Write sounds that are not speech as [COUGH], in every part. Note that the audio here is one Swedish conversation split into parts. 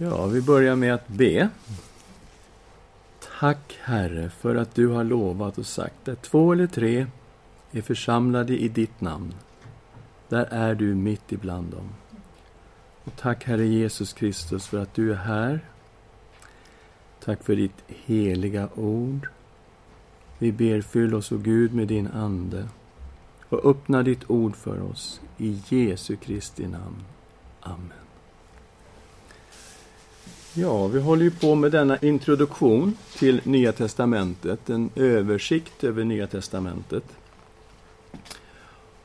Ja, vi börjar med att be. Tack, Herre, för att du har lovat och sagt att två eller tre är församlade i ditt namn. Där är du mitt ibland dem. Och tack, Herre Jesus Kristus, för att du är här. Tack för ditt heliga ord. Vi ber, fyll oss, o Gud, med din Ande och öppna ditt ord för oss. I Jesu Kristi namn. Amen. Ja, vi håller ju på med denna introduktion till Nya Testamentet, en översikt över Nya Testamentet.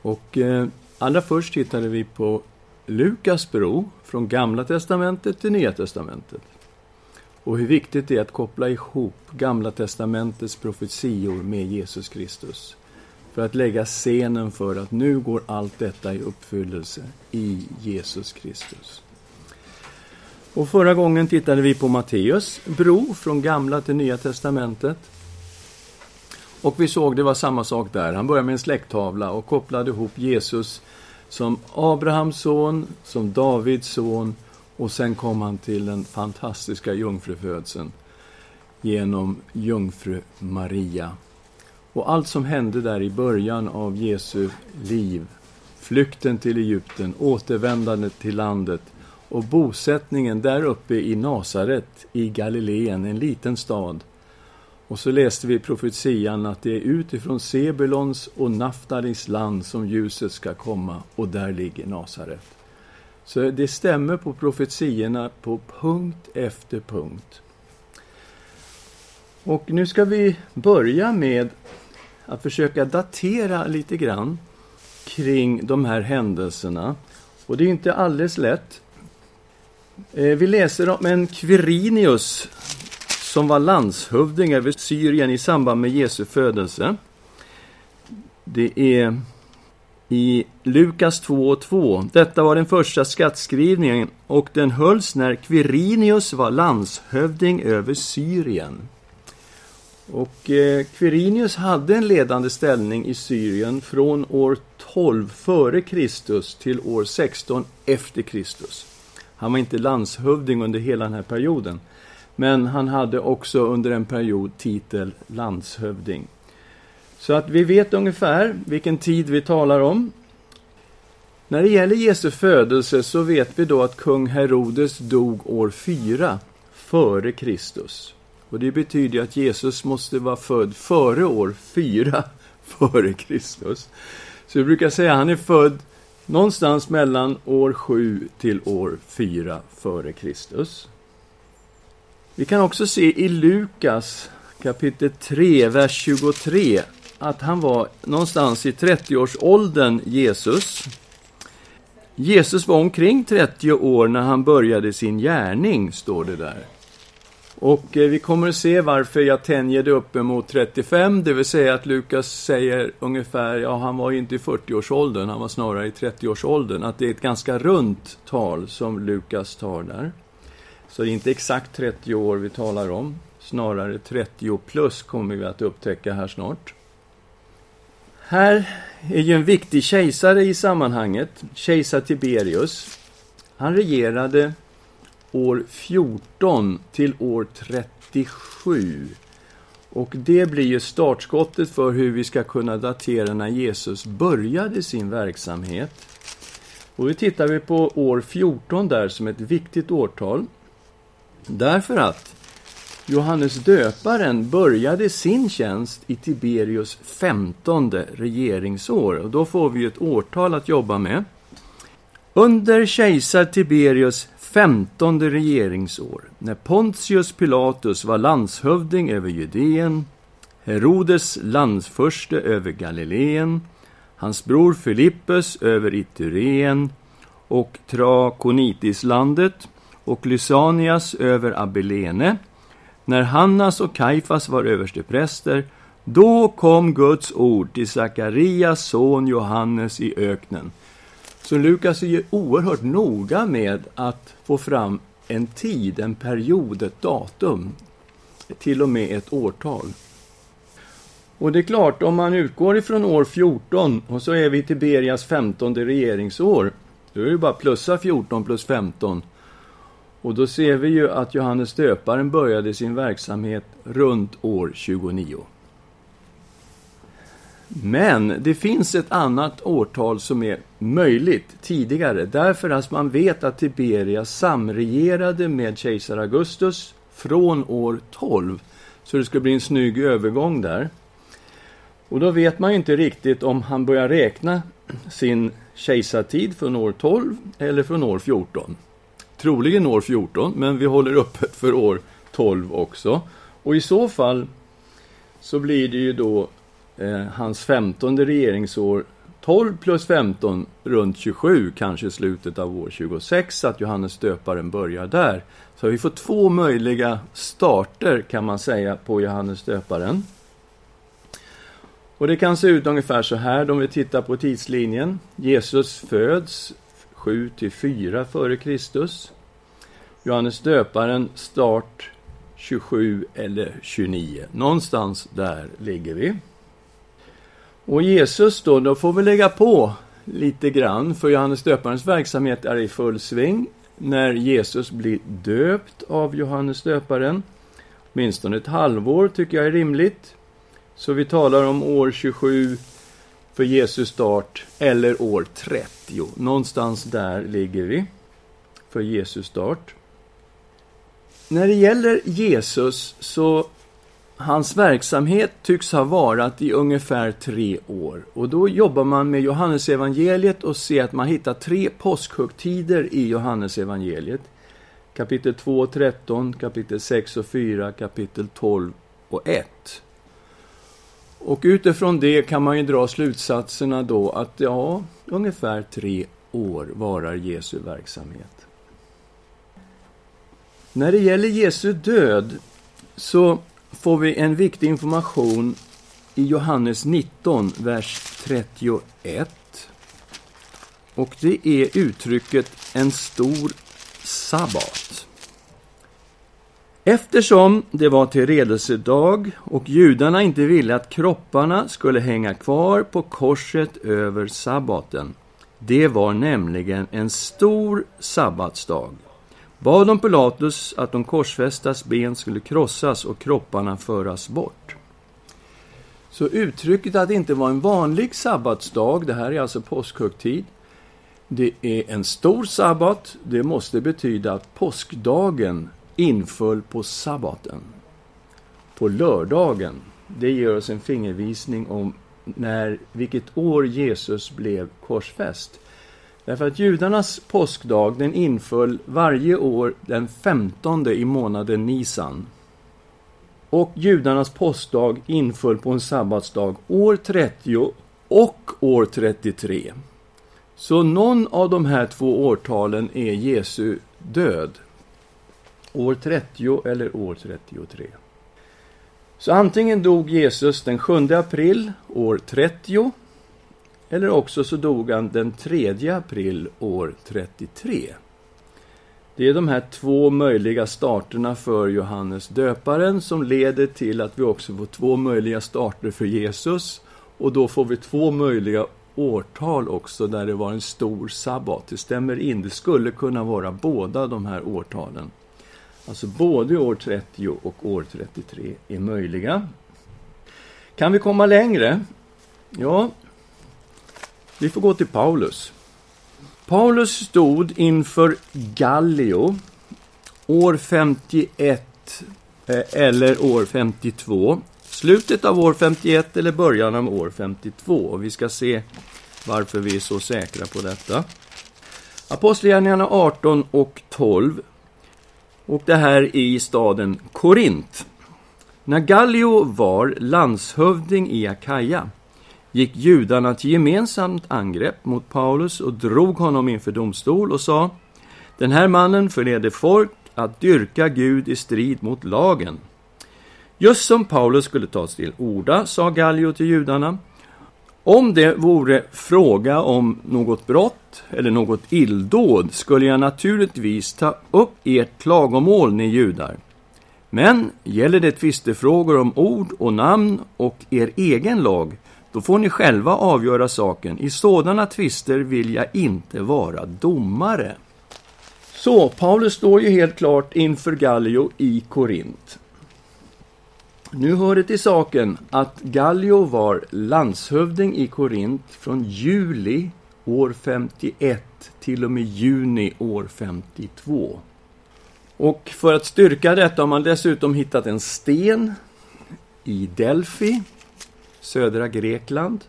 Och eh, allra först tittade vi på Lukas bro från Gamla Testamentet till Nya Testamentet. Och hur viktigt det är att koppla ihop Gamla Testamentets profetior med Jesus Kristus. För att lägga scenen för att nu går allt detta i uppfyllelse i Jesus Kristus. Och förra gången tittade vi på Matteus bro från Gamla till Nya Testamentet. Och vi såg det var samma sak där. Han började med en släkttavla och kopplade ihop Jesus som Abrahams son, som Davids son och sen kom han till den fantastiska jungfrufödseln genom jungfru Maria. Och allt som hände där i början av Jesu liv, flykten till Egypten, återvändandet till landet, och bosättningen där uppe i Nasaret i Galileen, en liten stad. Och så läste vi profetian att det är utifrån Sebulons och Naftalis land som ljuset ska komma och där ligger Nasaret. Så det stämmer på profetiorna på punkt efter punkt. Och nu ska vi börja med att försöka datera lite grann kring de här händelserna. Och det är inte alldeles lätt. Eh, vi läser om en Quirinius som var landshövding över Syrien i samband med Jesu födelse. Det är i Lukas 2 och 2. Detta var den första skattskrivningen och den hölls när Quirinius var landshövding över Syrien. Och eh, Quirinius hade en ledande ställning i Syrien från år 12 före Kristus till år 16 efter Kristus. Han var inte landshövding under hela den här perioden. Men han hade också under en period titel landshövding. Så att vi vet ungefär vilken tid vi talar om. När det gäller Jesu födelse så vet vi då att kung Herodes dog år 4 före Kristus. Och det betyder att Jesus måste vara född före år 4 före Kristus. Så vi brukar säga att han är född Någonstans mellan år 7 till år 4 före Kristus. Vi kan också se i Lukas kapitel 3, vers 23 att han var någonstans i 30-årsåldern, Jesus. Jesus var omkring 30 år när han började sin gärning, står det där. Och eh, vi kommer att se varför jag tänjer det uppemot 35, det vill säga att Lukas säger ungefär, ja han var ju inte i 40-årsåldern, han var snarare i 30-årsåldern, att det är ett ganska runt tal som Lukas tar där. Så det är inte exakt 30 år vi talar om, snarare 30 plus kommer vi att upptäcka här snart. Här är ju en viktig kejsare i sammanhanget, kejsar Tiberius. Han regerade år 14 till år 37. Och det blir ju startskottet för hur vi ska kunna datera när Jesus började sin verksamhet. Och vi tittar vi på år 14 där som ett viktigt årtal. Därför att Johannes döparen började sin tjänst i Tiberius femtonde regeringsår. Och då får vi ett årtal att jobba med. Under kejsar Tiberius femtonde regeringsår, när Pontius Pilatus var landshövding över Judeen, Herodes landsförste över Galileen, hans bror Filippus över Itureen och Trakonitislandet och Lysanias över Abilene, när Hannas och Kaifas var överstepräster, då kom Guds ord till Sakarias son Johannes i öknen. Så Lukas är ju oerhört noga med att få fram en tid, en period, ett datum, till och med ett årtal. Och det är klart, om man utgår ifrån år 14 och så är vi Tiberias 15 regeringsår, då är det bara plussa 14 plus 15. Och då ser vi ju att Johannes döparen började sin verksamhet runt år 29. Men det finns ett annat årtal som är möjligt tidigare, därför att man vet att Tiberias samregerade med kejsar Augustus från år 12. Så det ska bli en snygg övergång där. Och då vet man inte riktigt om han börjar räkna sin kejsartid från år 12 eller från år 14. Troligen år 14, men vi håller öppet för år 12 också. Och i så fall så blir det ju då eh, hans femtonde regeringsår 12 plus 15 runt 27, kanske slutet av år 26, att Johannes döparen börjar där. Så vi får två möjliga starter kan man säga på Johannes döparen. Och det kan se ut ungefär så här om vi tittar på tidslinjen. Jesus föds 7 till 4 före Kristus. Johannes döparen start 27 eller 29. Någonstans där ligger vi. Och Jesus då, då får vi lägga på lite grann, för Johannes döparens verksamhet är i full sving när Jesus blir döpt av Johannes döparen. Åtminstone ett halvår tycker jag är rimligt. Så vi talar om år 27 för Jesus start, eller år 30. Någonstans där ligger vi för Jesus start. När det gäller Jesus så Hans verksamhet tycks ha varat i ungefär tre år. Och då jobbar man med Johannesevangeliet och ser att man hittar tre påskhögtider i Johannesevangeliet. Kapitel 2 och 13, kapitel 6 och 4, kapitel 12 och 1. Och utifrån det kan man ju dra slutsatserna då att ja, ungefär tre år varar Jesu verksamhet. När det gäller Jesu död så får vi en viktig information i Johannes 19, vers 31. Och det är uttrycket en stor sabbat. Eftersom det var tillredelsedag och judarna inte ville att kropparna skulle hänga kvar på korset över sabbaten, det var nämligen en stor sabbatsdag, bad de Pilatus att de korsfästas ben skulle krossas och kropparna föras bort. Så uttrycket att det inte var en vanlig sabbatsdag, det här är alltså påskhögtid, det är en stor sabbat, det måste betyda att påskdagen inföll på sabbaten, på lördagen. Det ger oss en fingervisning om när, vilket år Jesus blev korsfäst. Därför att judarnas påskdag den inföll varje år den femtonde i månaden Nisan. Och judarnas påskdag inföll på en sabbatsdag år 30 och år 33. Så någon av de här två årtalen är Jesu död. År 30 eller år 33. Så antingen dog Jesus den 7 april år 30 eller också så dog han den 3 april år 33. Det är de här två möjliga starterna för Johannes döparen som leder till att vi också får två möjliga starter för Jesus. Och då får vi två möjliga årtal också där det var en stor sabbat. Det stämmer in, det skulle kunna vara båda de här årtalen. Alltså både år 30 och år 33 är möjliga. Kan vi komma längre? Ja, vi får gå till Paulus. Paulus stod inför Gallio år 51 eh, eller år 52. Slutet av år 51 eller början av år 52. Vi ska se varför vi är så säkra på detta. Apostlagärningarna 18 och 12. Och det här i staden Korint. När Gallio var landshövding i Akaja gick judarna till gemensamt angrepp mot Paulus och drog honom inför domstol och sa Den här mannen förleder folk att dyrka Gud i strid mot lagen. Just som Paulus skulle tas till orda sa Gallio till judarna om det vore fråga om något brott eller något illdåd skulle jag naturligtvis ta upp ert klagomål, ni judar. Men gäller det tvistefrågor om ord och namn och er egen lag då får ni själva avgöra saken. I sådana tvister vill jag inte vara domare. Så, Paulus står ju helt klart inför Gallio i Korint. Nu hör det till saken att Gallio var landshövding i Korint från juli år 51 till och med juni år 52. Och för att styrka detta har man dessutom hittat en sten i Delphi, södra Grekland,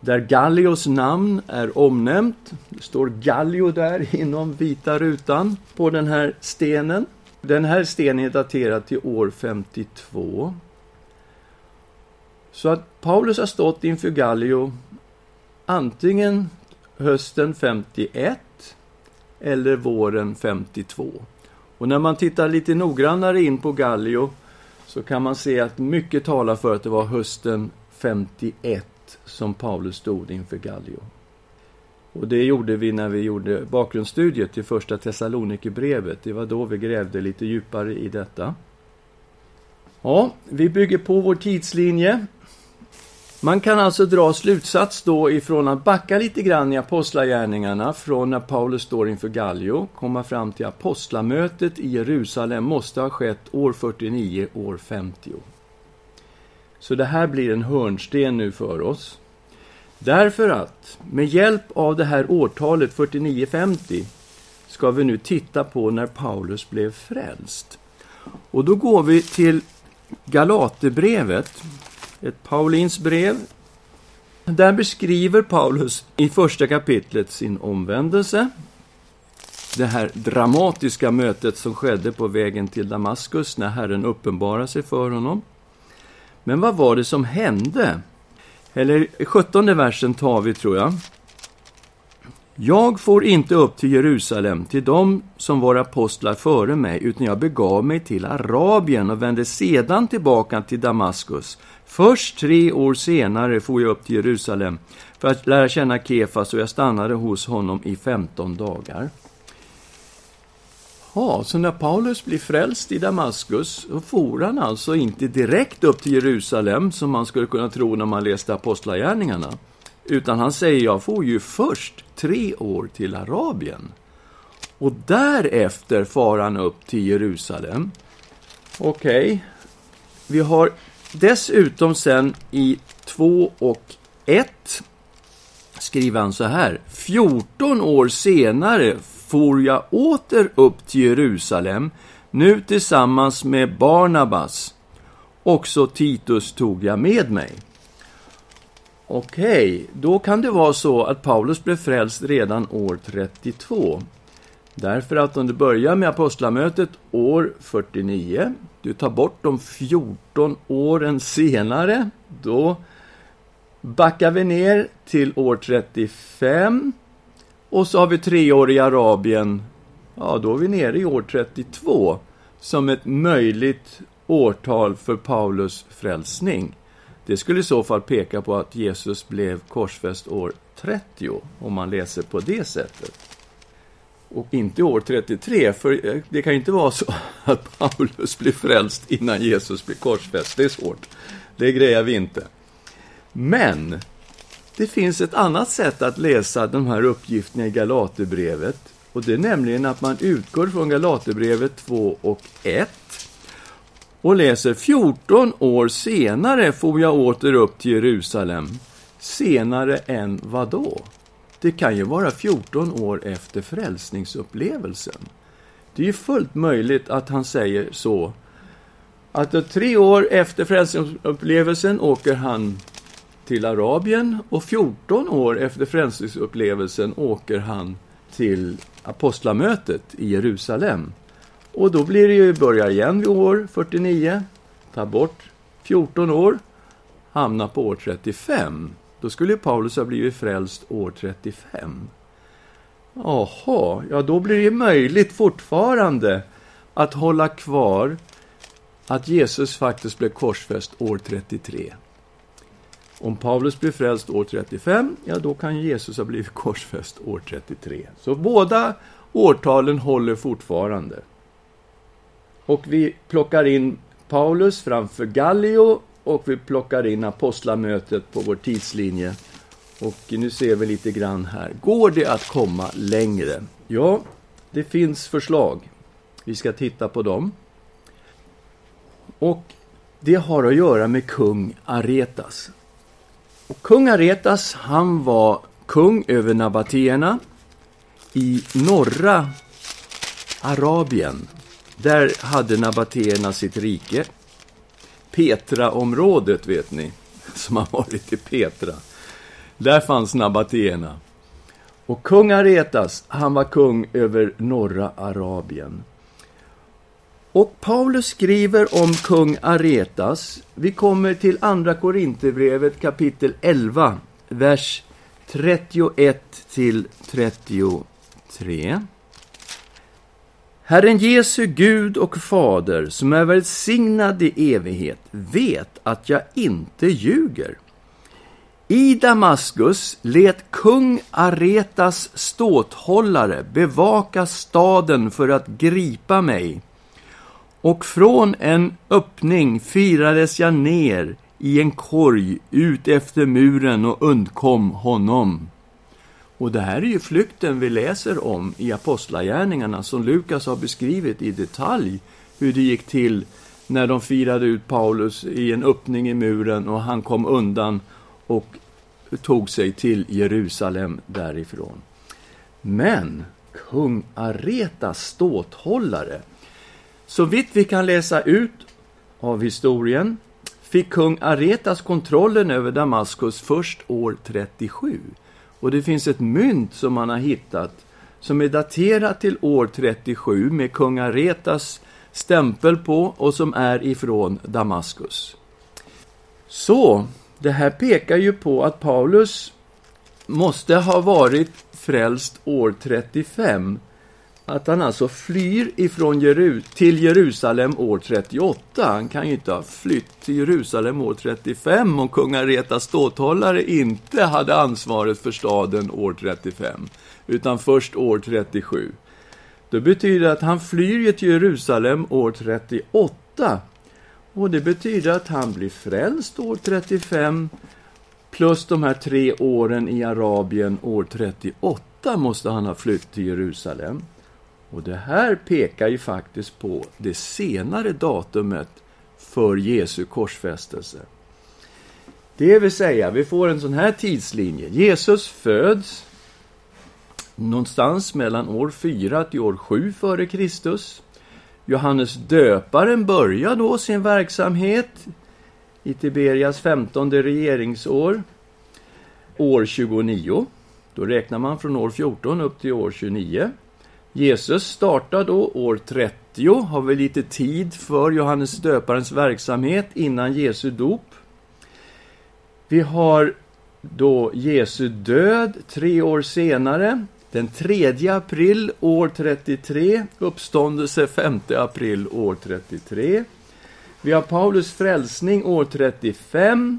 där Gallios namn är omnämnt. Det står Gallio där [LAUGHS] inom vita rutan på den här stenen. Den här stenen är daterad till år 52. Så att Paulus har stått inför Gallio antingen hösten 51 eller våren 52. Och när man tittar lite noggrannare in på Gallio så kan man se att mycket talar för att det var hösten 51 som Paulus stod inför Gallio. Och det gjorde vi när vi gjorde bakgrundsstudiet till första Thessalonikerbrevet. Det var då vi grävde lite djupare i detta. Ja, vi bygger på vår tidslinje. Man kan alltså dra slutsats då ifrån att backa lite grann i apostlagärningarna från när Paulus står inför Gallio, komma fram till apostlamötet i Jerusalem måste ha skett år 49, år 50. Så det här blir en hörnsten nu för oss. Därför att med hjälp av det här årtalet 4950 ska vi nu titta på när Paulus blev frälst. Och då går vi till Galaterbrevet, ett Paulins brev. Där beskriver Paulus i första kapitlet sin omvändelse. Det här dramatiska mötet som skedde på vägen till Damaskus när Herren uppenbarade sig för honom. Men vad var det som hände? Eller 17 versen tar vi, tror jag. Jag får inte upp till Jerusalem, till dem som var apostlar före mig, utan jag begav mig till Arabien och vände sedan tillbaka till Damaskus. Först tre år senare for jag upp till Jerusalem för att lära känna Kefas och jag stannade hos honom i 15 dagar. Ja, så när Paulus blir frälst i Damaskus så for han alltså inte direkt upp till Jerusalem som man skulle kunna tro när man läste Apostlagärningarna. Utan han säger, jag får ju först tre år till Arabien. Och därefter far han upp till Jerusalem. Okej. Okay. Vi har dessutom sen i 2 och 1 skriver han så här. 14 år senare for jag åter upp till Jerusalem, nu tillsammans med Barnabas. Också Titus tog jag med mig. Okej, okay, då kan det vara så att Paulus blev frälst redan år 32. Därför att om du börjar med apostlamötet år 49, du tar bort de 14 åren senare, då backar vi ner till år 35 och så har vi tre år i Arabien. Ja, då är vi nere i år 32 som ett möjligt årtal för Paulus frälsning. Det skulle i så fall peka på att Jesus blev korsfäst år 30, om man läser på det sättet. Och inte år 33, för eh, det kan ju inte vara så [LAUGHS] att Paulus blir frälst innan Jesus blir korsfäst. Det är svårt. Det grejer vi inte. Men det finns ett annat sätt att läsa de här uppgifterna i Galaterbrevet. Och det är nämligen att man utgår från Galaterbrevet 2 och 1 och läser 14 år senare får jag åter upp till Jerusalem. Senare än vad då? Det kan ju vara 14 år efter frälsningsupplevelsen. Det är ju fullt möjligt att han säger så. Att tre år efter frälsningsupplevelsen åker han till Arabien och 14 år efter frälsningsupplevelsen åker han till apostlamötet i Jerusalem. Och då blir det ju, börjar igen vid år 49, ta bort 14 år, hamna på år 35. Då skulle Paulus ha blivit frälst år 35. Jaha, ja då blir det möjligt fortfarande att hålla kvar att Jesus faktiskt blev korsfäst år 33. Om Paulus blir frälst år 35, ja då kan Jesus ha blivit korsfäst år 33. Så båda årtalen håller fortfarande. Och vi plockar in Paulus framför Gallio och vi plockar in apostlamötet på vår tidslinje. Och nu ser vi lite grann här. Går det att komma längre? Ja, det finns förslag. Vi ska titta på dem. Och det har att göra med kung Aretas. Och kung Aretas, han var kung över nabatéerna i norra Arabien. Där hade nabatéerna sitt rike. Petraområdet, vet ni, som har varit i Petra. Där fanns Nabatena. Och kung Aretas, han var kung över norra Arabien. Och Paulus skriver om kung Aretas. Vi kommer till Andra Korinthierbrevet kapitel 11, vers 31 till 33. Herren Jesu Gud och Fader, som är välsignad i evighet, vet att jag inte ljuger. I Damaskus lät kung Aretas ståthållare bevaka staden för att gripa mig. Och från en öppning firades jag ner i en korg ut efter muren och undkom honom. Och det här är ju flykten vi läser om i Apostlagärningarna som Lukas har beskrivit i detalj hur det gick till när de firade ut Paulus i en öppning i muren och han kom undan och tog sig till Jerusalem därifrån. Men kung Aretas ståthållare, så vitt vi kan läsa ut av historien, fick kung Aretas kontrollen över Damaskus först år 37. Och det finns ett mynt som man har hittat som är daterat till år 37 med kung Aretas stämpel på och som är ifrån Damaskus. Så, det här pekar ju på att Paulus måste ha varit frälst år 35 att han alltså flyr ifrån Jeru till Jerusalem år 38. Han kan ju inte ha flytt till Jerusalem år 35 om kung Aretas ståthållare inte hade ansvaret för staden år 35, utan först år 37. Det betyder att han flyr till Jerusalem år 38. Och det betyder att han blir frälst år 35 plus de här tre åren i Arabien år 38 måste han ha flytt till Jerusalem. Och det här pekar ju faktiskt på det senare datumet för Jesu korsfästelse. Det vill säga, vi får en sån här tidslinje. Jesus föds någonstans mellan år 4 till år 7 före Kristus. Johannes döparen börjar då sin verksamhet i Tiberias femtonde regeringsår, år 29. Då räknar man från år 14 upp till år 29. Jesus startar då år 30, har vi lite tid för Johannes döparens verksamhet innan Jesu dop. Vi har då Jesu död tre år senare, den 3 april år 33, uppståndelse 5 april år 33. Vi har Paulus frälsning år 35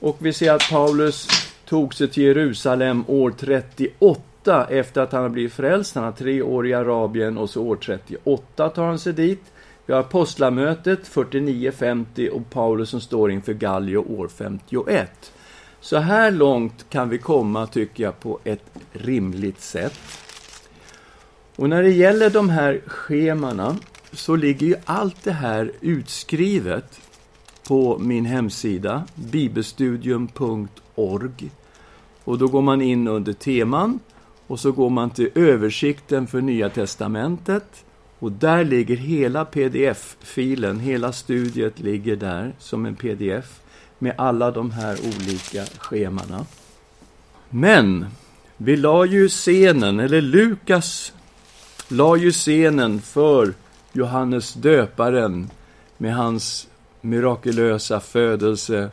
och vi ser att Paulus tog sig till Jerusalem år 38 efter att han har blivit frälst. Han har tre år i Arabien och så år 38 tar han sig dit. Vi har apostlamötet 49-50 och Paulus som står inför Gallio år 51. Så här långt kan vi komma, tycker jag, på ett rimligt sätt. Och när det gäller de här schemana så ligger ju allt det här utskrivet på min hemsida, bibelstudium.org. Och då går man in under teman och så går man till översikten för Nya Testamentet och där ligger hela pdf-filen, hela studiet ligger där som en pdf med alla de här olika schemana. Men vi la ju scenen, eller Lukas la ju scenen för Johannes döparen med hans mirakulösa födelse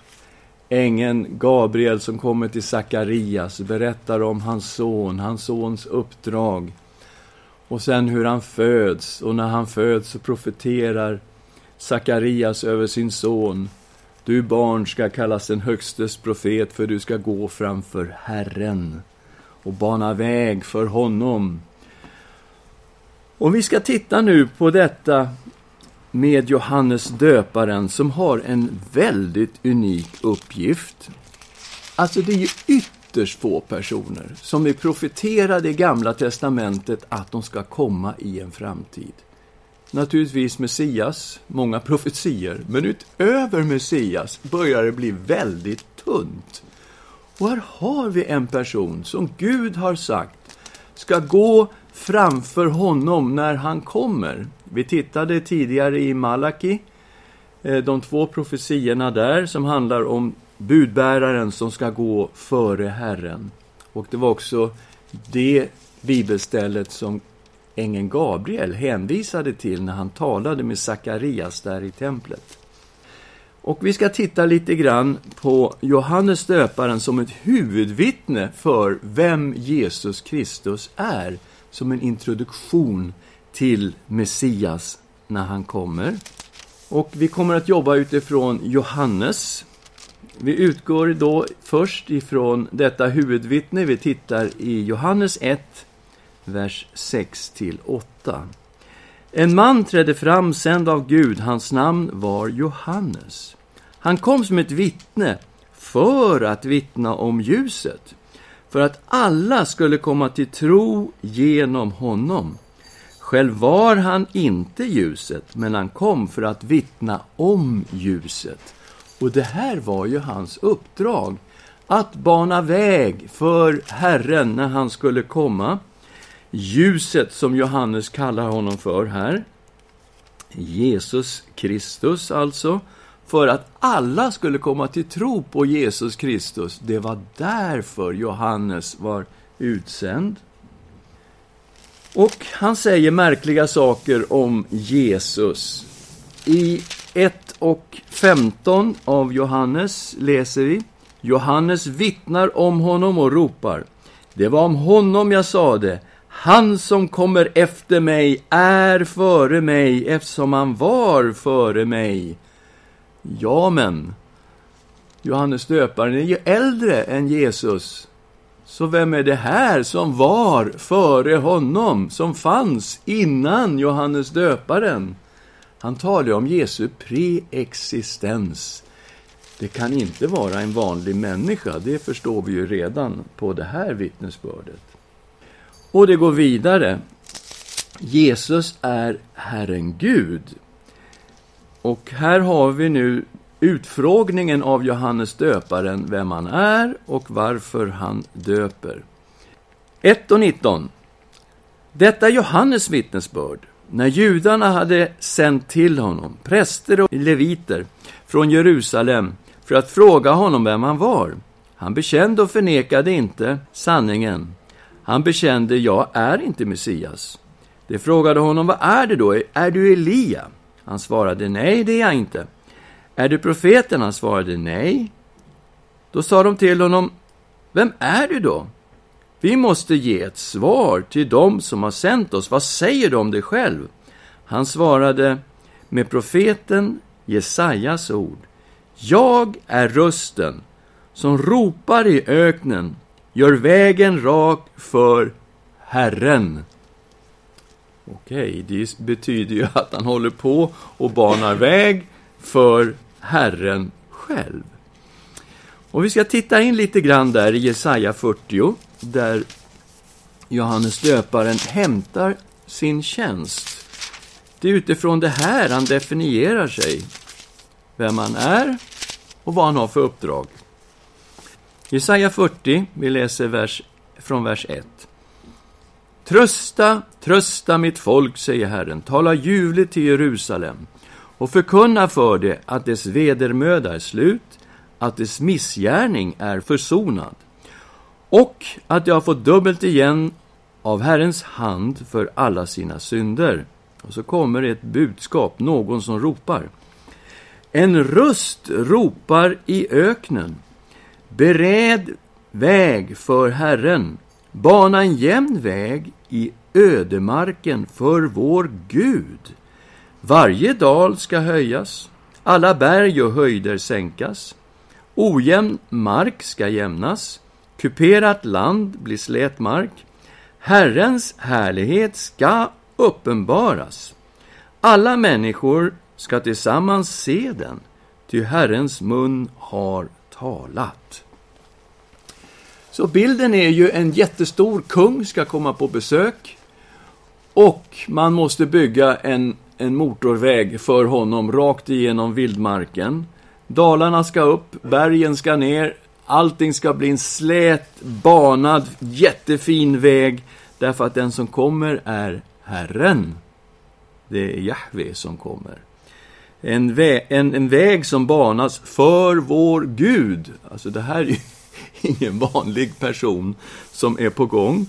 Ängeln Gabriel som kommer till Sakarias berättar om hans son, hans sons uppdrag. Och sen hur han föds, och när han föds så profeterar Sakarias över sin son. Du barn ska kallas den högstes profet, för du ska gå framför Herren och bana väg för honom. Och vi ska titta nu på detta med Johannes döparen som har en väldigt unik uppgift. Alltså, det är ju ytterst få personer som är profeterade i Gamla Testamentet att de ska komma i en framtid. Naturligtvis Messias, många profetier, men utöver Messias börjar det bli väldigt tunt. Och här har vi en person som Gud har sagt ska gå framför honom när han kommer. Vi tittade tidigare i Malaki, eh, de två profetiorna där som handlar om budbäraren som ska gå före Herren. Och det var också det bibelstället som ängeln Gabriel hänvisade till när han talade med Sakarias där i templet. Och vi ska titta lite grann på Johannes döparen som ett huvudvittne för vem Jesus Kristus är, som en introduktion till Messias när han kommer. Och vi kommer att jobba utifrån Johannes. Vi utgår då först ifrån detta huvudvittne. Vi tittar i Johannes 1, vers 6 8. En man trädde fram, sänd av Gud. Hans namn var Johannes. Han kom som ett vittne för att vittna om ljuset, för att alla skulle komma till tro genom honom. Själv var han inte ljuset, men han kom för att vittna om ljuset. Och det här var ju hans uppdrag, att bana väg för Herren när han skulle komma. Ljuset, som Johannes kallar honom för här, Jesus Kristus alltså, för att alla skulle komma till tro på Jesus Kristus. Det var därför Johannes var utsänd. Och han säger märkliga saker om Jesus. I 1 och 15 av Johannes läser vi Johannes vittnar om honom och ropar Det var om honom jag sade Han som kommer efter mig är före mig eftersom han var före mig. Ja, men Johannes döparen är ju äldre än Jesus. Så vem är det här som var före honom, som fanns innan Johannes döparen? Han talar om Jesu preexistens. Det kan inte vara en vanlig människa, det förstår vi ju redan på det här vittnesbördet. Och det går vidare. Jesus är Herren Gud. Och här har vi nu utfrågningen av Johannes döparen, vem han är och varför han döper. 1 och 19. Detta är Johannes vittnesbörd. När judarna hade sänt till honom präster och leviter från Jerusalem för att fråga honom vem han var. Han bekände och förnekade inte sanningen. Han bekände, jag är inte Messias. De frågade honom, vad är det då? Är du Elia? Han svarade, nej, det är jag inte. Är du profeten? Han svarade, nej. Då sa de till honom, vem är du då? Vi måste ge ett svar till dem som har sänt oss. Vad säger du om dig själv? Han svarade med profeten Jesajas ord. Jag är rösten som ropar i öknen, gör vägen rak för Herren. Okej, det betyder ju att han håller på och banar väg för Herren själv. Och vi ska titta in lite grann där i Jesaja 40, där Johannes döparen hämtar sin tjänst. Det är utifrån det här han definierar sig, vem han är och vad han har för uppdrag. Jesaja 40, vi läser vers, från vers 1. Trösta, trösta mitt folk, säger Herren, tala ljuvligt till Jerusalem och förkunna för det att dess vedermöda är slut, att dess missgärning är försonad och att de har fått dubbelt igen av Herrens hand för alla sina synder. Och så kommer ett budskap, någon som ropar. En röst ropar i öknen. Bered väg för Herren. Bana en jämn väg i ödemarken för vår Gud. Varje dal ska höjas, alla berg och höjder sänkas. Ojämn mark ska jämnas, kuperat land blir slät mark. Herrens härlighet ska uppenbaras. Alla människor ska tillsammans se den, ty Herrens mun har talat. Så bilden är ju en jättestor kung ska komma på besök och man måste bygga en, en motorväg för honom rakt igenom vildmarken. Dalarna ska upp, bergen ska ner, allting ska bli en slät, banad, jättefin väg därför att den som kommer är Herren. Det är Jahve som kommer. En, vä en, en väg som banas för vår Gud. Alltså det här är ju [LAUGHS] ingen vanlig person som är på gång.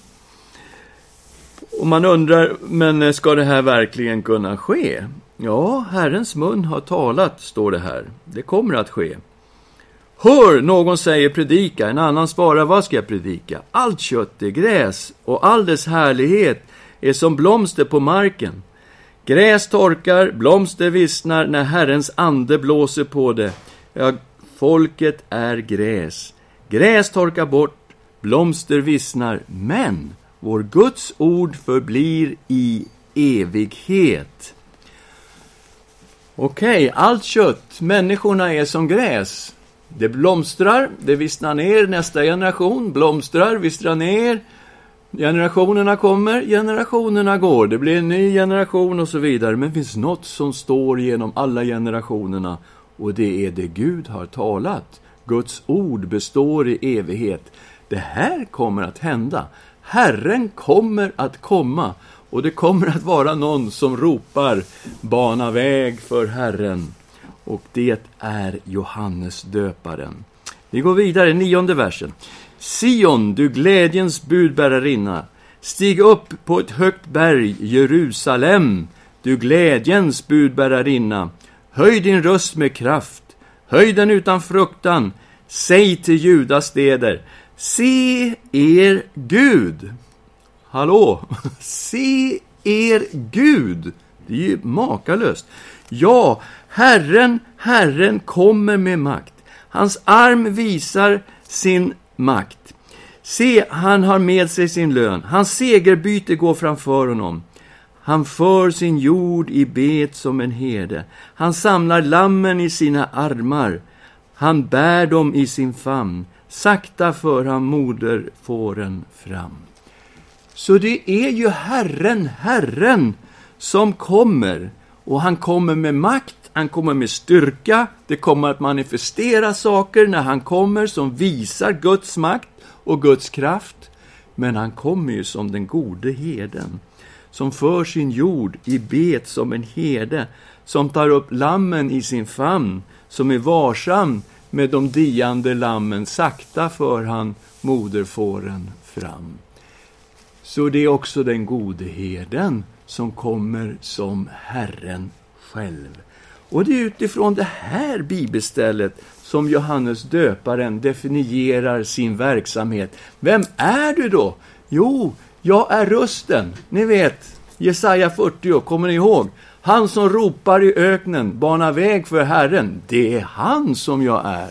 Och man undrar, men eh, ska det här verkligen kunna ske? Ja, Herrens mun har talat, står det här. Det kommer att ske. Hör, någon säger predika, en annan svarar, vad ska jag predika? Allt kött är gräs, och all dess härlighet är som blomster på marken. Gräs torkar, blomster vissnar när Herrens ande blåser på det. Ja, folket är gräs. Gräs torkar bort, blomster vissnar, men vår Guds ord förblir i evighet. Okej, allt kött, människorna är som gräs. Det blomstrar, det vissnar ner, nästa generation blomstrar, vissnar ner. Generationerna kommer, generationerna går. Det blir en ny generation och så vidare. Men det finns något som står genom alla generationerna och det är det Gud har talat. Guds ord består i evighet. Det här kommer att hända. Herren kommer att komma och det kommer att vara någon som ropar bana väg för Herren. Och det är Johannes döparen. Vi går vidare, nionde versen. Sion, du glädjens budbärarinna, stig upp på ett högt berg, Jerusalem, du glädjens budbärarinna. Höj din röst med kraft, höj den utan fruktan, säg till Judas städer, se er Gud. Hallå, [LAUGHS] se er Gud. Det är ju makalöst. Ja, Herren, Herren kommer med makt. Hans arm visar sin makt. Se, han har med sig sin lön. Hans segerbyte går framför honom. Han för sin jord i bet som en herde. Han samlar lammen i sina armar. Han bär dem i sin famn. Sakta för han moderfåren fram. Så det är ju Herren, Herren, som kommer. Och han kommer med makt, han kommer med styrka, det kommer att manifestera saker när han kommer som visar Guds makt och Guds kraft. Men han kommer ju som den gode herden, som för sin jord i bet som en herde, som tar upp lammen i sin famn, som är varsam med de diande lammen, sakta för han moderfåren fram. Så det är också den gode herden som kommer som Herren själv. Och det är utifrån det här bibelstället som Johannes döparen definierar sin verksamhet. Vem är du då? Jo, jag är rösten. Ni vet, Jesaja 40, kommer ni ihåg? Han som ropar i öknen, bana väg för Herren. Det är han som jag är.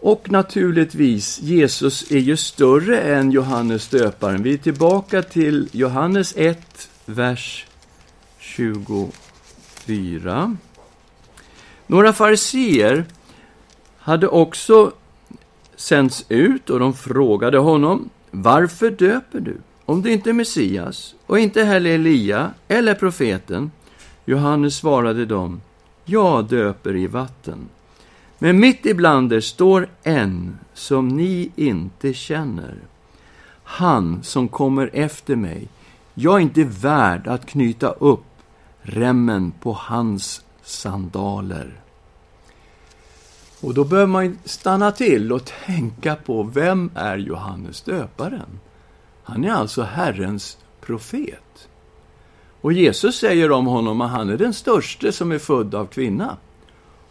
Och naturligtvis, Jesus är ju större än Johannes döparen. Vi är tillbaka till Johannes 1, vers 24. Några fariseer hade också sänts ut och de frågade honom, varför döper du? Om du inte är Messias och inte heller Elia eller profeten. Johannes svarade dem, jag döper i vatten. Men mitt ibland er står en som ni inte känner. Han som kommer efter mig. Jag är inte värd att knyta upp remmen på hans sandaler. Och då behöver man stanna till och tänka på vem är Johannes döparen? Han är alltså Herrens profet. Och Jesus säger om honom att han är den störste som är född av kvinna.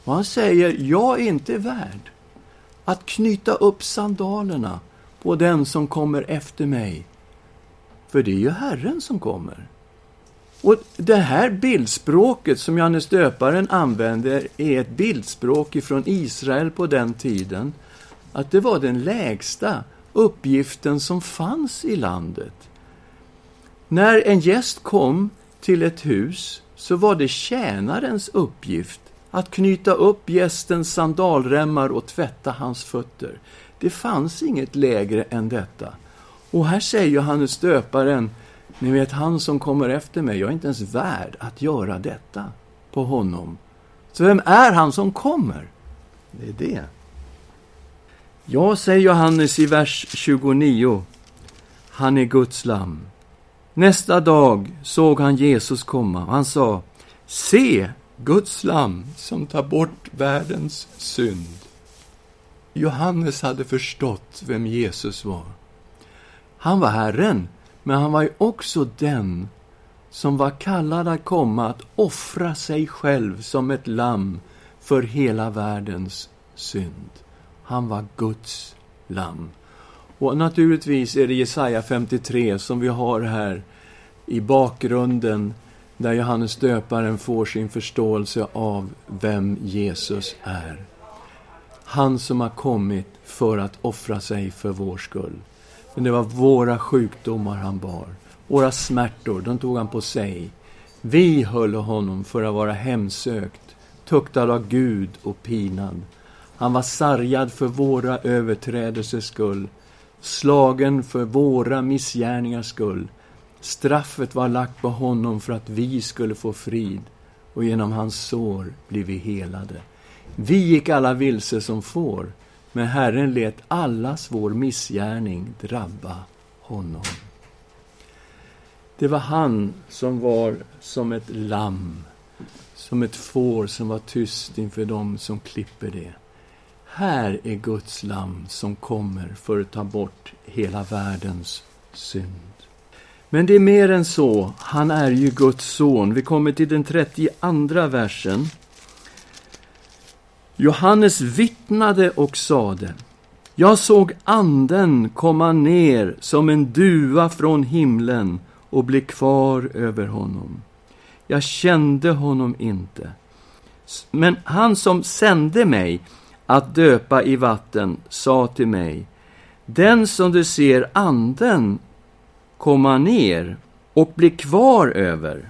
Och han säger, jag är inte värd att knyta upp sandalerna på den som kommer efter mig. För det är ju Herren som kommer. Och det här bildspråket som Johannes döparen använder är ett bildspråk ifrån Israel på den tiden. Att det var den lägsta uppgiften som fanns i landet. När en gäst kom till ett hus så var det tjänarens uppgift att knyta upp gästens sandalremmar och tvätta hans fötter. Det fanns inget lägre än detta. Och här säger Johannes döparen, ni vet han som kommer efter mig, jag är inte ens värd att göra detta på honom. Så vem är han som kommer? Det är det. Ja, säger Johannes i vers 29. Han är Guds lamm. Nästa dag såg han Jesus komma och han sa Se, Guds lamm som tar bort världens synd. Johannes hade förstått vem Jesus var. Han var Herren, men han var ju också den som var kallad att komma att offra sig själv som ett lamm för hela världens synd. Han var Guds lamm. Och naturligtvis är det Jesaja 53 som vi har här i bakgrunden där Johannes döparen får sin förståelse av vem Jesus är. Han som har kommit för att offra sig för vår skull. Men det var våra sjukdomar han bar. Våra smärtor, de tog han på sig. Vi höll honom för att vara hemsökt, tuktad av Gud och pinad. Han var sargad för våra överträdelsers skull, slagen för våra missgärningars skull. Straffet var lagt på honom för att vi skulle få frid, och genom hans sår blir vi helade. Vi gick alla vilse som får, men Herren lät allas vår missgärning drabba honom. Det var han som var som ett lamm, som ett får som var tyst inför dem som klipper det. Här är Guds lamm som kommer för att ta bort hela världens synd. Men det är mer än så. Han är ju Guds son. Vi kommer till den 32 versen. Johannes vittnade och sade Jag såg anden komma ner som en duva från himlen och bli kvar över honom. Jag kände honom inte. Men han som sände mig att döpa i vatten sa till mig Den som du ser anden komma ner och bli kvar över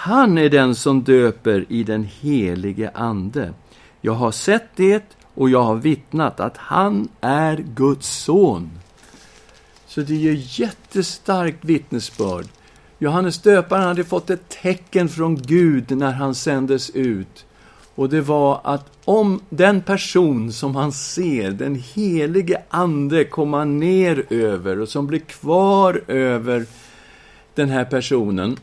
han är den som döper i den helige Ande. Jag har sett det och jag har vittnat att han är Guds son. Så det är ju jättestarkt vittnesbörd. Johannes döparen hade fått ett tecken från Gud när han sändes ut. Och det var att om den person som han ser, den helige Ande, komma ner över och som blir kvar över den här personen,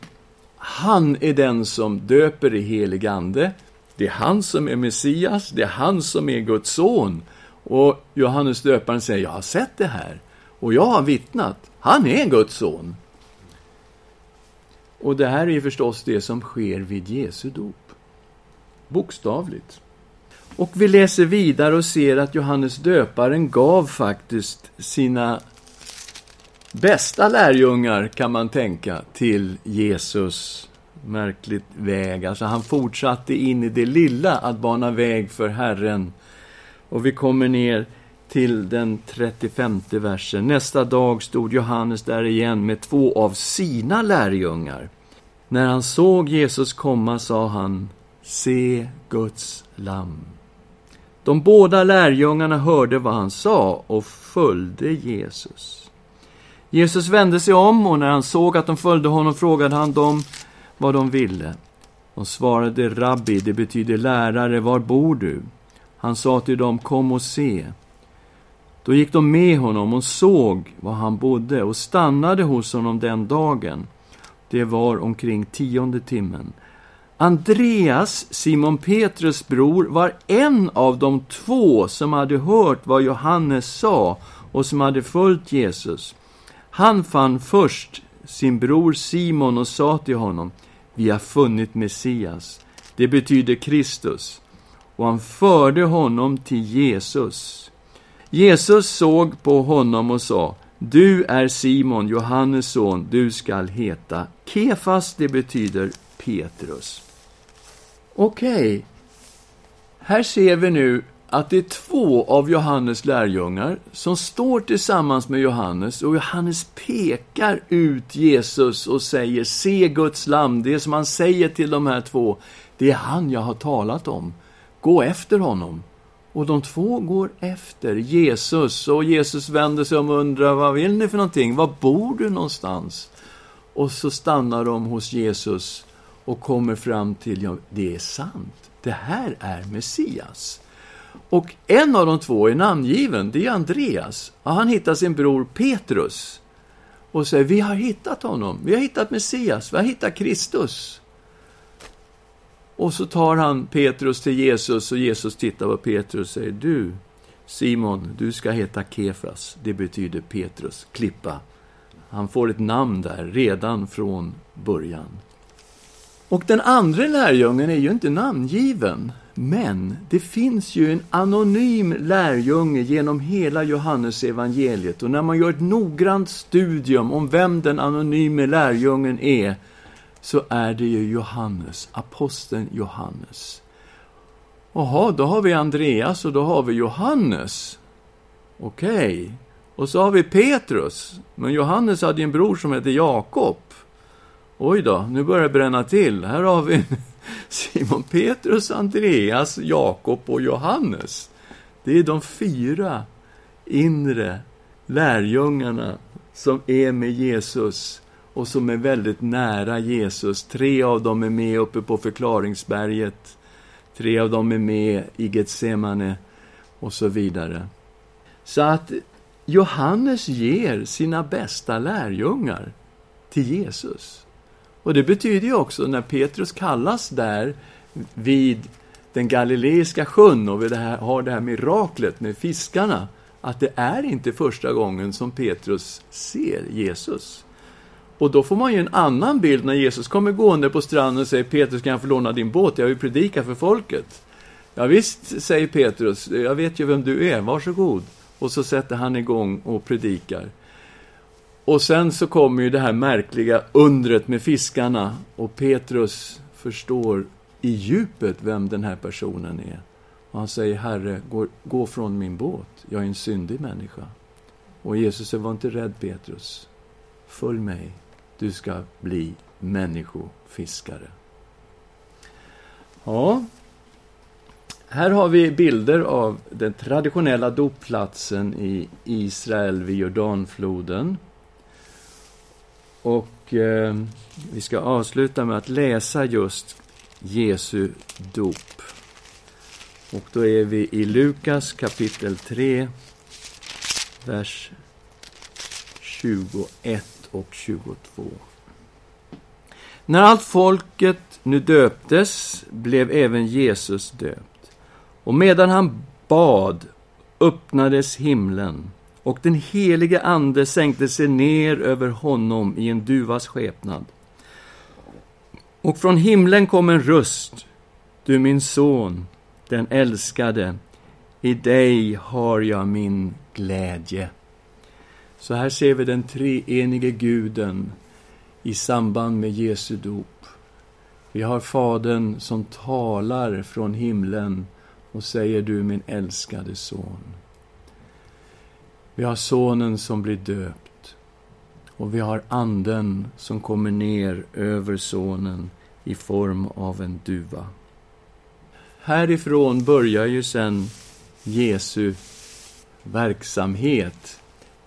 han är den som döper i helig Ande. Det är han som är Messias, det är han som är Guds son. Och Johannes döparen säger, jag har sett det här. Och jag har vittnat, han är Guds son. Och det här är förstås det som sker vid Jesu dop. Bokstavligt. Och vi läser vidare och ser att Johannes döparen gav faktiskt sina bästa lärjungar, kan man tänka, till Jesus. Märkligt väg. Alltså, han fortsatte in i det lilla att bana väg för Herren. Och vi kommer ner till den 35 versen. Nästa dag stod Johannes där igen med två av sina lärjungar. När han såg Jesus komma sa han, se Guds lamm. De båda lärjungarna hörde vad han sa och följde Jesus. Jesus vände sig om och när han såg att de följde honom frågade han dem vad de ville. De svarade Rabbi, det betyder lärare, var bor du? Han sa till dem, kom och se. Då gick de med honom och såg var han bodde och stannade hos honom den dagen. Det var omkring tionde timmen. Andreas, Simon Petrus bror, var en av de två som hade hört vad Johannes sa och som hade följt Jesus. Han fann först sin bror Simon och sa till honom, vi har funnit Messias. Det betyder Kristus. Och han förde honom till Jesus. Jesus såg på honom och sa, du är Simon, Johannes son, du skall heta Kefas, det betyder Petrus. Okej, okay. här ser vi nu att det är två av Johannes lärjungar som står tillsammans med Johannes och Johannes pekar ut Jesus och säger se Guds lam. Det som han säger till de här två, det är han jag har talat om. gå efter honom. Och de två går efter Jesus och Jesus vänder sig om och undrar vad vill ni för någonting? Var bor du någonstans? Och så stannar de hos Jesus och kommer fram till, ja, det är sant. Det här är Messias. Och en av de två är namngiven, det är Andreas. Och han hittar sin bror Petrus och säger, vi har hittat honom. Vi har hittat Messias, vi har hittat Kristus. Och så tar han Petrus till Jesus och Jesus tittar på Petrus och säger, du Simon, du ska heta Kefas. Det betyder Petrus, klippa. Han får ett namn där redan från början. Och den andra lärjungen är ju inte namngiven. Men det finns ju en anonym lärjunge genom hela Johannes evangeliet och när man gör ett noggrant studium om vem den anonyme lärjungen är, så är det ju Johannes, aposteln Johannes. Jaha, då har vi Andreas och då har vi Johannes. Okej. Okay. Och så har vi Petrus. Men Johannes hade ju en bror som hette Jakob. Oj då, nu börjar det bränna till. Här har vi [LAUGHS] Simon Petrus, Andreas, Jakob och Johannes. Det är de fyra inre lärjungarna som är med Jesus och som är väldigt nära Jesus. Tre av dem är med uppe på förklaringsberget. Tre av dem är med i Getsemane och så vidare. Så att Johannes ger sina bästa lärjungar till Jesus. Och det betyder ju också, när Petrus kallas där vid den galileiska sjön och vi det här, har det här miraklet med fiskarna, att det är inte första gången som Petrus ser Jesus. Och då får man ju en annan bild när Jesus kommer gående på stranden och säger Petrus, kan jag få låna din båt? Jag vill predika för folket. Ja, visst, säger Petrus, jag vet ju vem du är, varsågod. Och så sätter han igång och predikar. Och sen så kommer ju det här märkliga undret med fiskarna och Petrus förstår i djupet vem den här personen är. Och han säger, Herre, gå, gå från min båt, jag är en syndig människa. Och Jesus säger, var inte rädd Petrus. Följ mig, du ska bli människofiskare. Ja, här har vi bilder av den traditionella dopplatsen i Israel vid Jordanfloden. Och eh, vi ska avsluta med att läsa just Jesu dop. Och då är vi i Lukas kapitel 3, vers 21 och 22. När allt folket nu döptes blev även Jesus döpt. Och medan han bad öppnades himlen och den helige Ande sänkte sig ner över honom i en duvas skepnad. Och från himlen kom en röst. Du min son, den älskade, i dig har jag min glädje. Så här ser vi den treenige guden i samband med Jesu dop. Vi har Fadern som talar från himlen och säger du min älskade son. Vi har Sonen som blir döpt. Och vi har Anden som kommer ner över Sonen i form av en duva. Härifrån börjar ju sen Jesu verksamhet.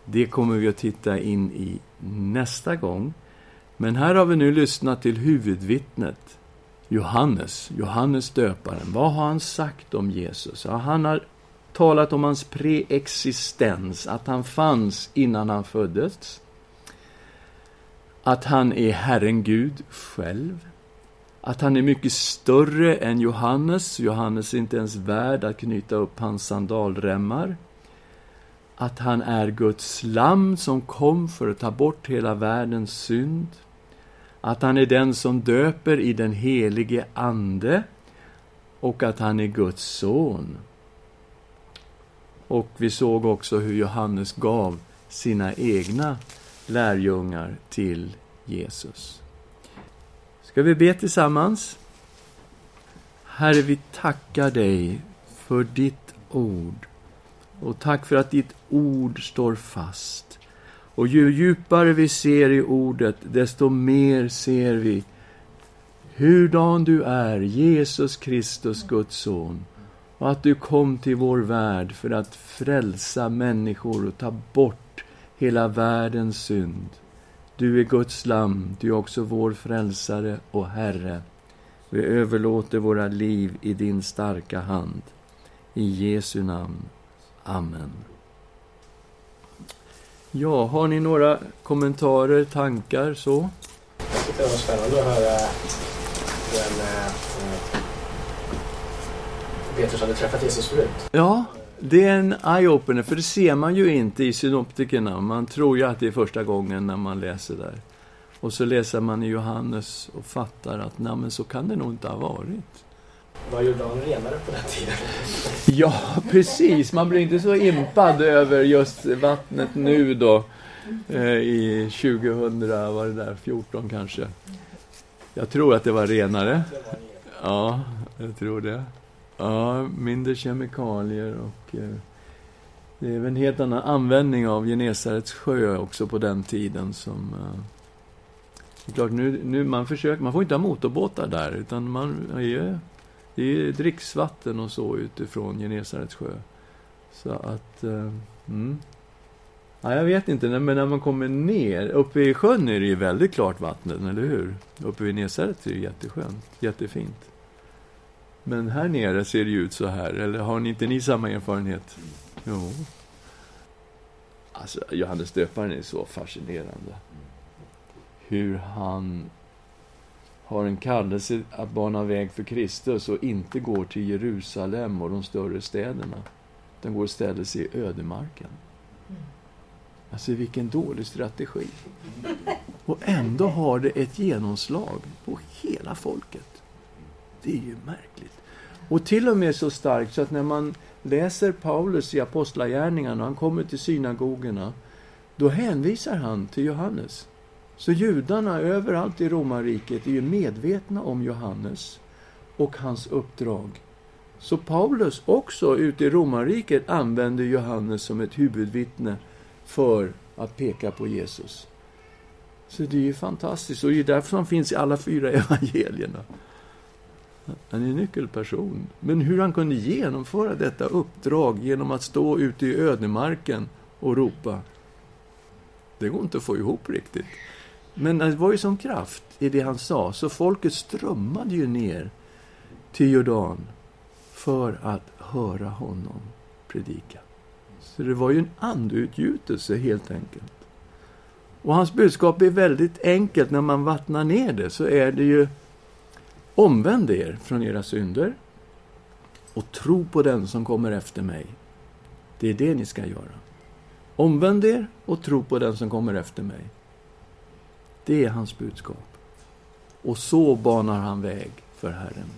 Det kommer vi att titta in i nästa gång. Men här har vi nu lyssnat till huvudvittnet, Johannes, Johannes döparen. Vad har han sagt om Jesus? Ja, han har talat om hans preexistens, att han fanns innan han föddes. Att han är Herren Gud själv. Att han är mycket större än Johannes. Johannes är inte ens värd att knyta upp hans sandalremmar. Att han är Guds lam som kom för att ta bort hela världens synd. Att han är den som döper i den helige Ande och att han är Guds son. Och vi såg också hur Johannes gav sina egna lärjungar till Jesus. Ska vi be tillsammans? Herre, vi tackar dig för ditt ord. Och tack för att ditt ord står fast. Och ju djupare vi ser i ordet, desto mer ser vi hurdan du är, Jesus Kristus, Guds son och att du kom till vår värld för att frälsa människor och ta bort hela världens synd. Du är Guds lam, du är också vår frälsare och Herre. Vi överlåter våra liv i din starka hand. I Jesu namn. Amen. Ja, har ni några kommentarer, tankar så? Jag tyckte det var spännande att höra den eh, Petrus hade träffat Jesus förut. Ja, det är en eye-opener, för det ser man ju inte i synoptikerna. Man tror ju att det är första gången när man läser där. Och så läser man i Johannes och fattar att nej, men så kan det nog inte ha varit. Vad gjorde han renare på den tiden? [LAUGHS] Ja, precis. Man blir inte så impad över just vattnet nu då. Eh, I 2000, var det där, 14 kanske. Jag tror att det var renare. Ja, jag tror det. Ja, mindre kemikalier och eh, det är en helt annan användning av Genesarets sjö också på den tiden som eh, det är klart, nu, nu man försöker, man får inte ha motorbåtar där, utan man är, det är dricksvatten och så utifrån Genesarets sjö. Så att, eh, mm. Ja, jag vet inte, men när man kommer ner, uppe i sjön är det ju väldigt klart vatten, eller hur? Uppe vid Genesaret är det jätteskönt, jättefint. Men här nere ser det ut så här, eller har ni inte ni samma erfarenhet? Jo. Alltså, Johannes döparen är så fascinerande. Hur han har en kallelse att bana väg för Kristus och inte går till Jerusalem och de större städerna. Den går istället sig i ödemarken. Alltså vilken dålig strategi. Och ändå har det ett genomslag på hela folket. Det är ju märkligt. Och till och med så starkt så att när man läser Paulus i Apostlagärningarna och han kommer till synagogorna, då hänvisar han till Johannes. Så judarna överallt i romarriket är ju medvetna om Johannes och hans uppdrag. Så Paulus också ute i romarriket använder Johannes som ett huvudvittne för att peka på Jesus. Så det är ju fantastiskt, och det är därför han finns i alla fyra evangelierna. Han är en nyckelperson. Men hur han kunde genomföra detta uppdrag genom att stå ute i ödemarken och ropa, det går inte att få ihop riktigt. Men det var ju som kraft i det han sa, så folket strömmade ju ner till Jordan för att höra honom predika. Så det var ju en andeutgjutelse helt enkelt. Och hans budskap är väldigt enkelt. När man vattnar ner det så är det ju Omvänd er från era synder och tro på den som kommer efter mig. Det är det ni ska göra. Omvänd er och tro på den som kommer efter mig. Det är hans budskap. Och så banar han väg för Herren.